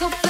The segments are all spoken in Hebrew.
Coco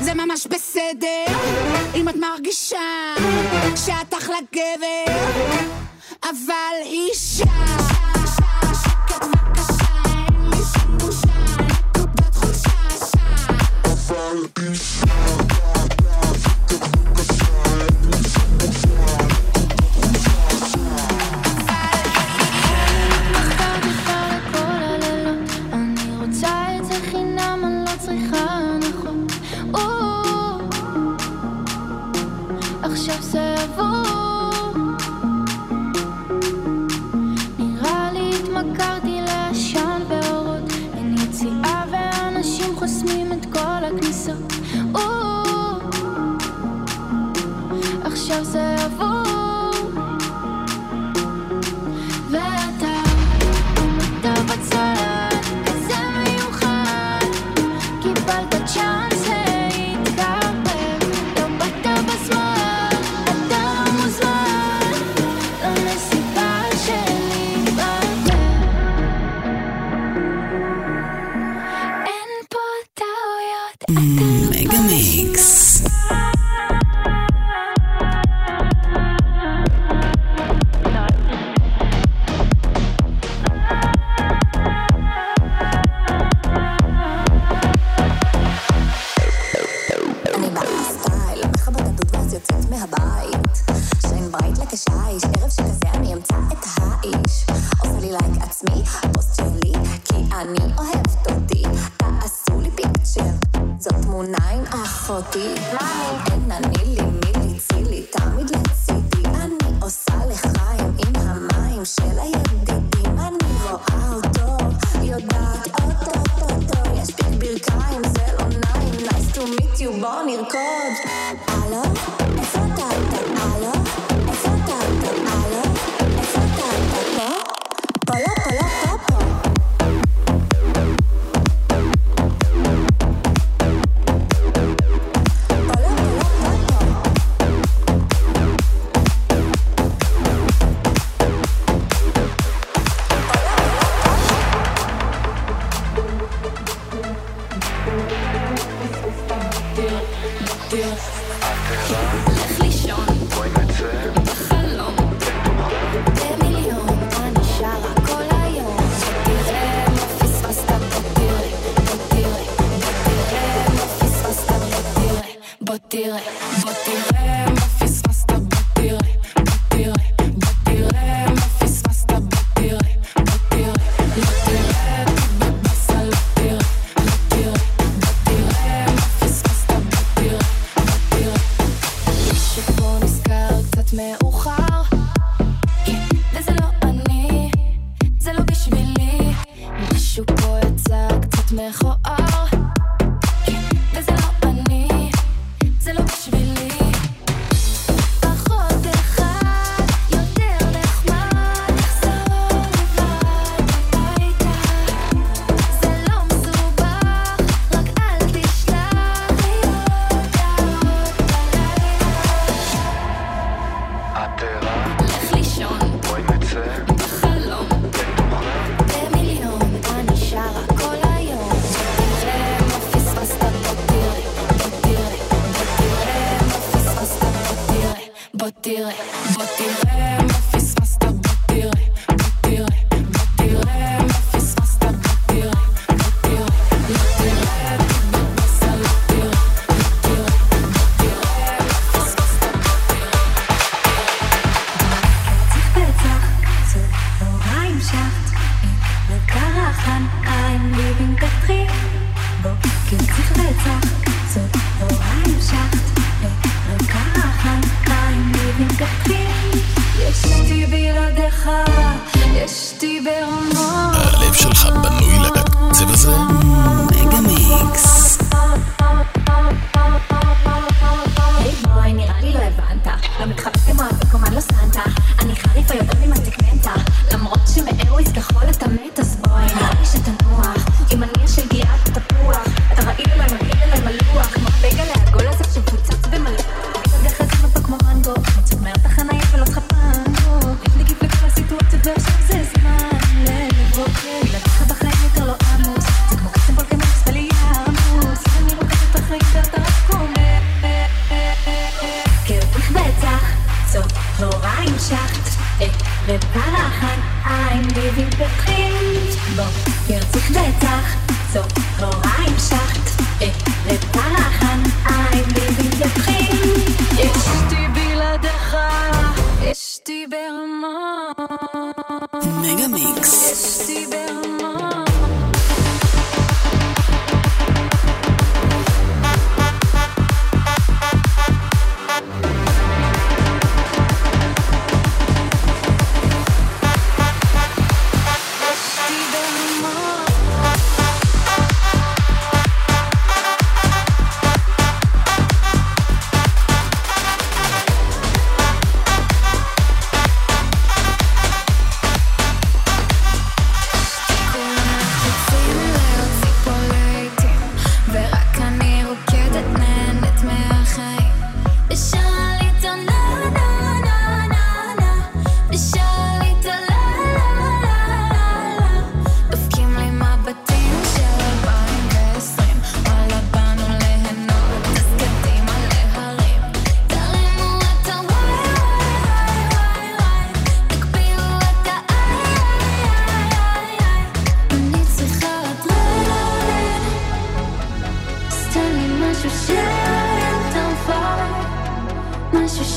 זה ממש בסדר, אם את מרגישה... Mega Mix.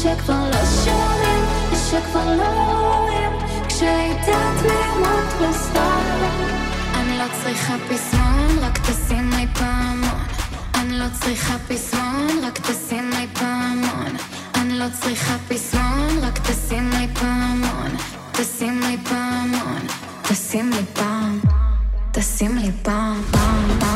שכבר לא שומעים, שכבר לא רואים, כשהייתה תמימות בסתר. אני לא צריכה פסמון, רק תשימי פעמון. אני לא צריכה פסמון, רק תשימי פעמון. אני לא צריכה פסמון, רק תשימי פעמון. תשימי פעמון, תשימי פעם, תשימי פעם, פעם, פעם.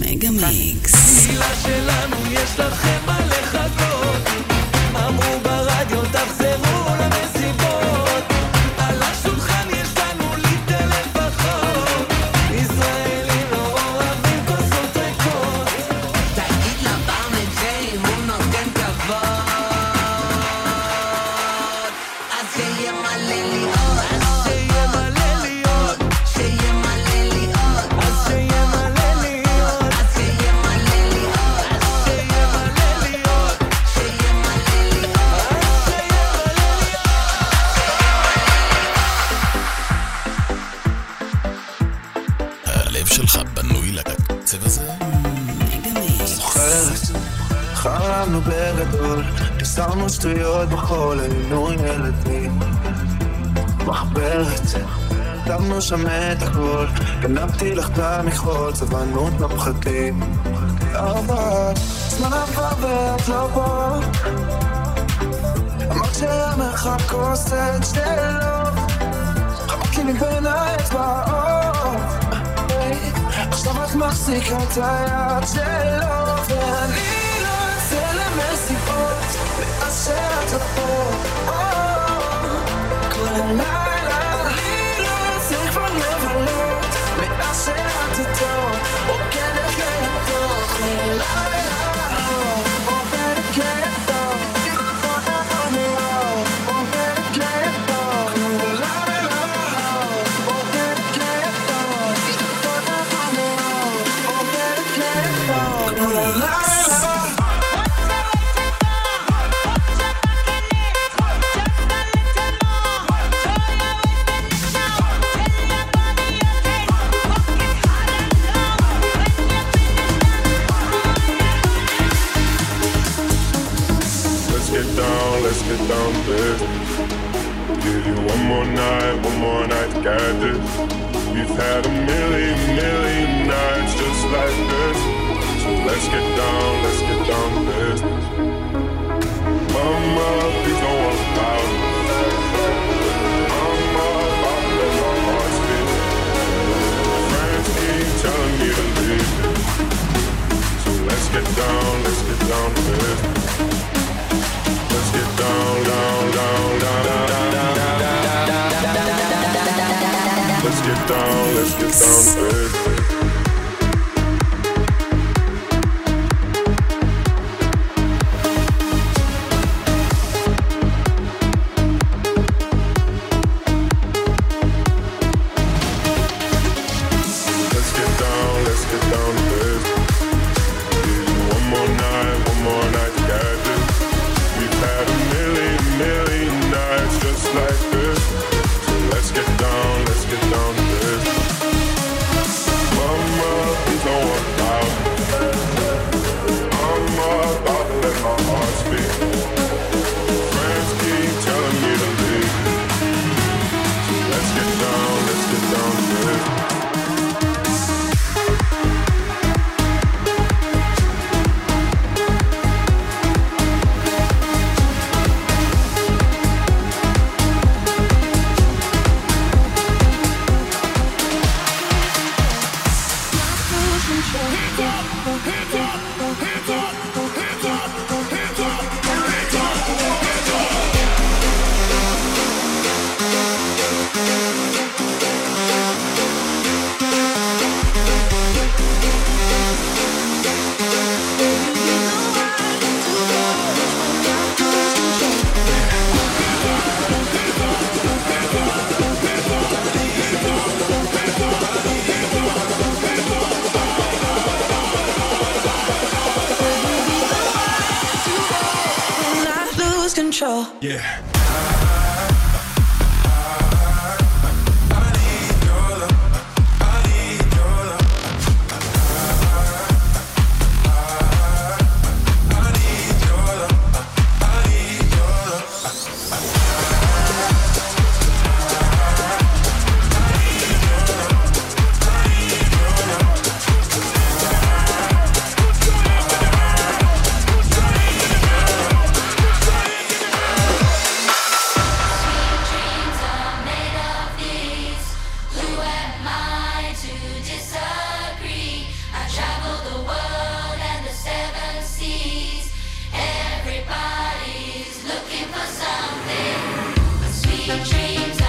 מגה מיקס. שלנו יש לכם... שמנו שם את הכל, גנבתי לך את המכחול, סבלנות מפחדים. אבל זמן עבר ואת לא פה. אמרת שהמרחק כוסת שלו, חמקתי מבין האצבעות. עכשיו את מחזיקה את היד שלו, ואני לא אצא למסיבות, מאז שאת לא פה. אה, כל הלילה set out to do. Chains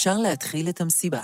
אפשר להתחיל את המסיבה.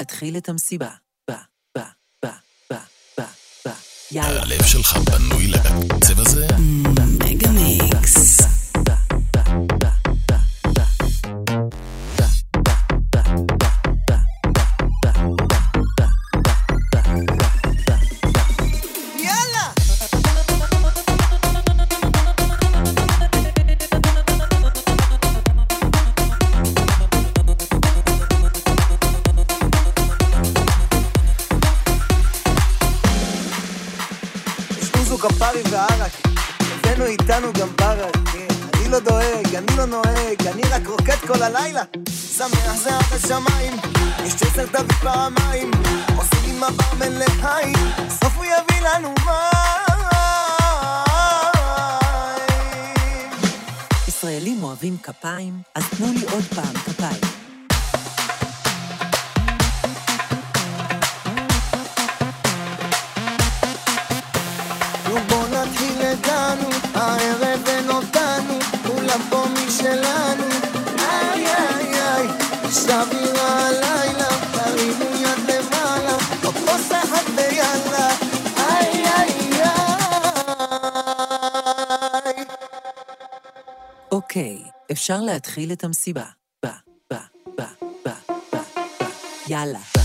להתחיל את המסיבה. ב, ב, ב, ב, ב, ב. יאללה. הלב שלך בנוי זה עד השמיים, יש צ'סר תביא פעמיים, עושים עם הברמן לחיים, סוף הוא יביא לנו מים. ישראלים אוהבים כפיים, אז תנו לי עוד פעם כפיים. בוא נתחיל הגענו, הערב אין אותנו, כולם פה משלנו. אפשר להתחיל את המסיבה. ב, ב, ב, ב, ב, ב. יאללה.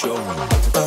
showroom.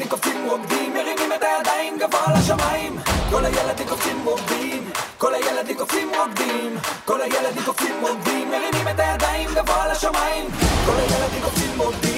הילדים קופצים רוקדים, מרימים את הידיים גבוה לשמיים. כל הילדים קופצים רוקדים, כל הילדים קופצים רוקדים, כל הילדים קופצים רוקדים, מרימים את הידיים גבוה לשמיים. כל הילדים קופצים רוקדים.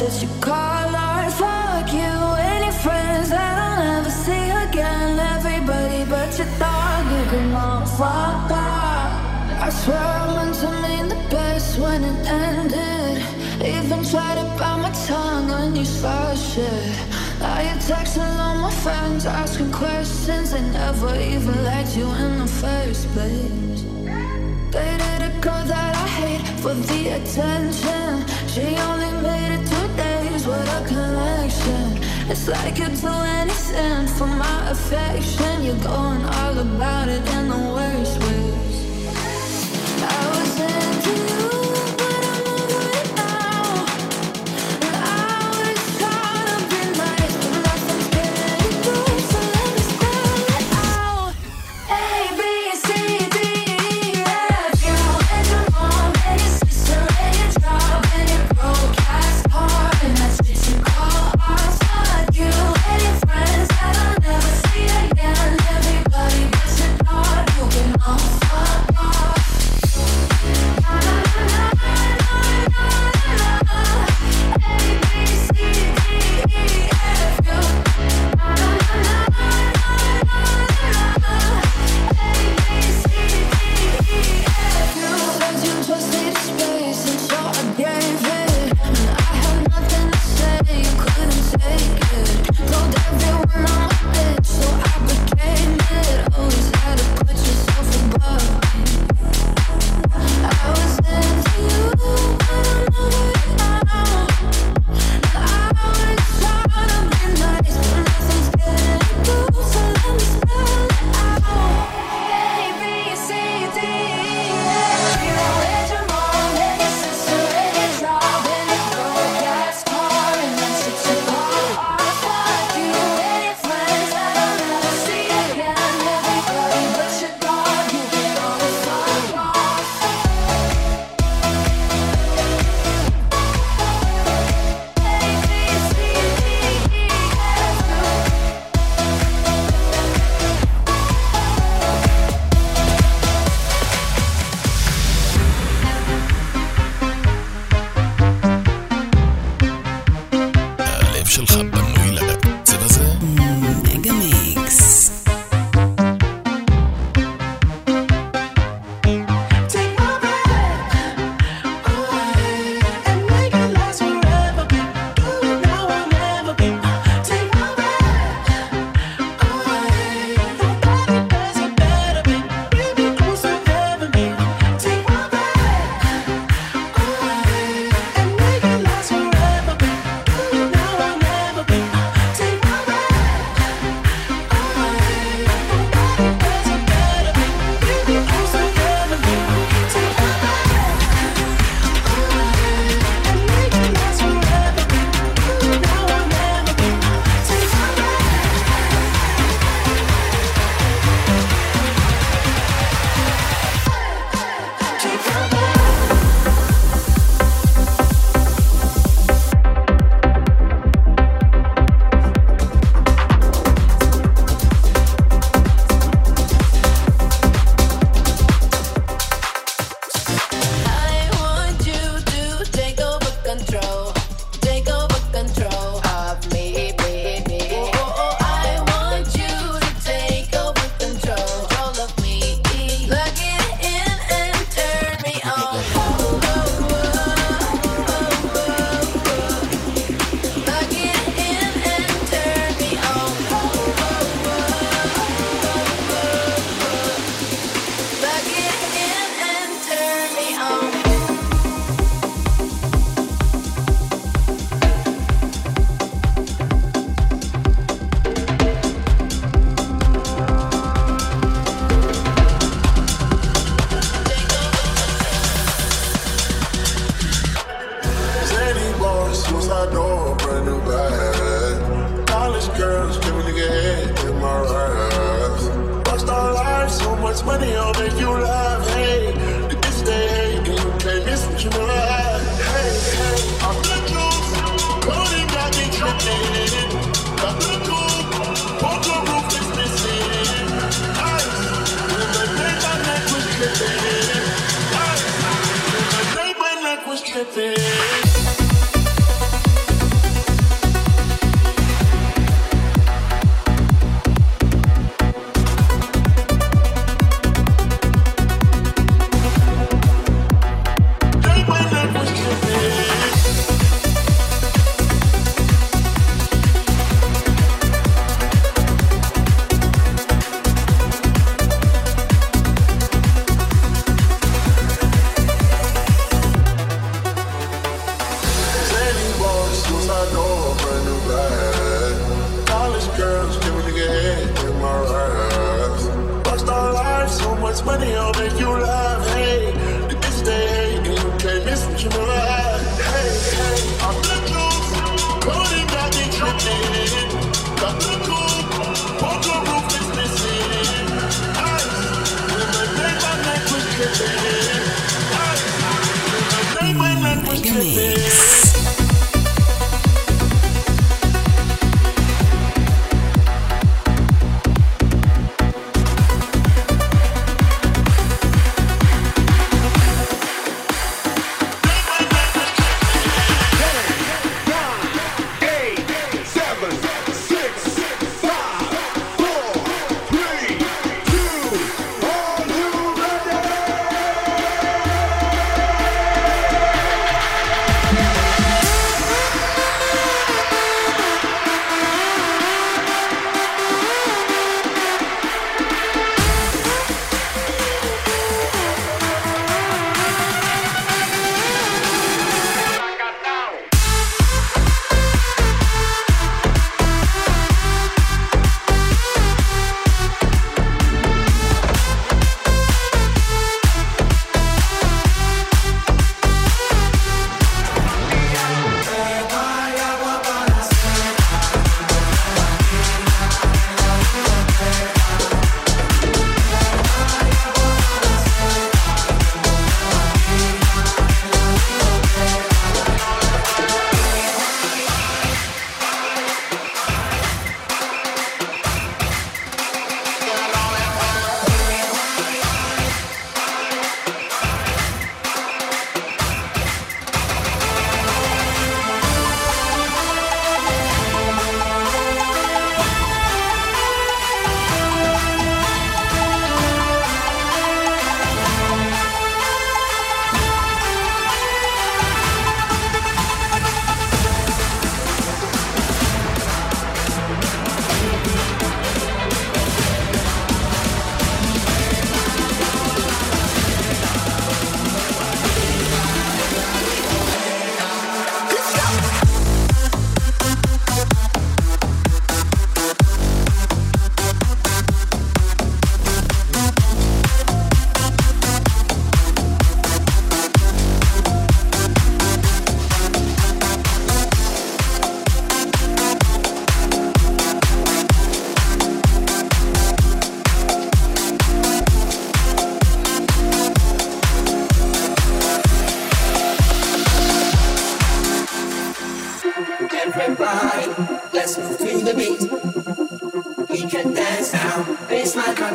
And that's you call art. Fuck you, any friends that I'll never see again. Everybody but your dog, you can all fuck off. I swear I meant to mean the best when it ended. Even tried to bite my tongue when you saw shit. Now you're texting all my friends, asking questions. They never even liked you in the first place. Dated a girl that I hate for the attention. She only made It's like you'd do anything for my affection. You're going all about it in the worst ways.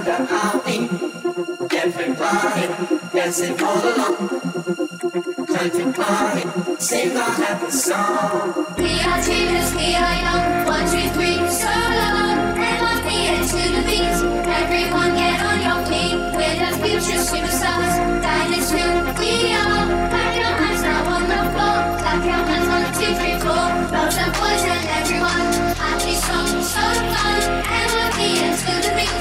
The heartbeat. Everybody, dancing all along. To party, sing our happy song. We are teachers, we are young. One, two, three, solo. M-I-P into the beat. Everyone get on your feet. We're the future superstars. That is who we are. Clap your hands now on the floor. Clap your hands one, two, three, four. And boys and everyone. Happy song, so fun. M-I-P into the beat.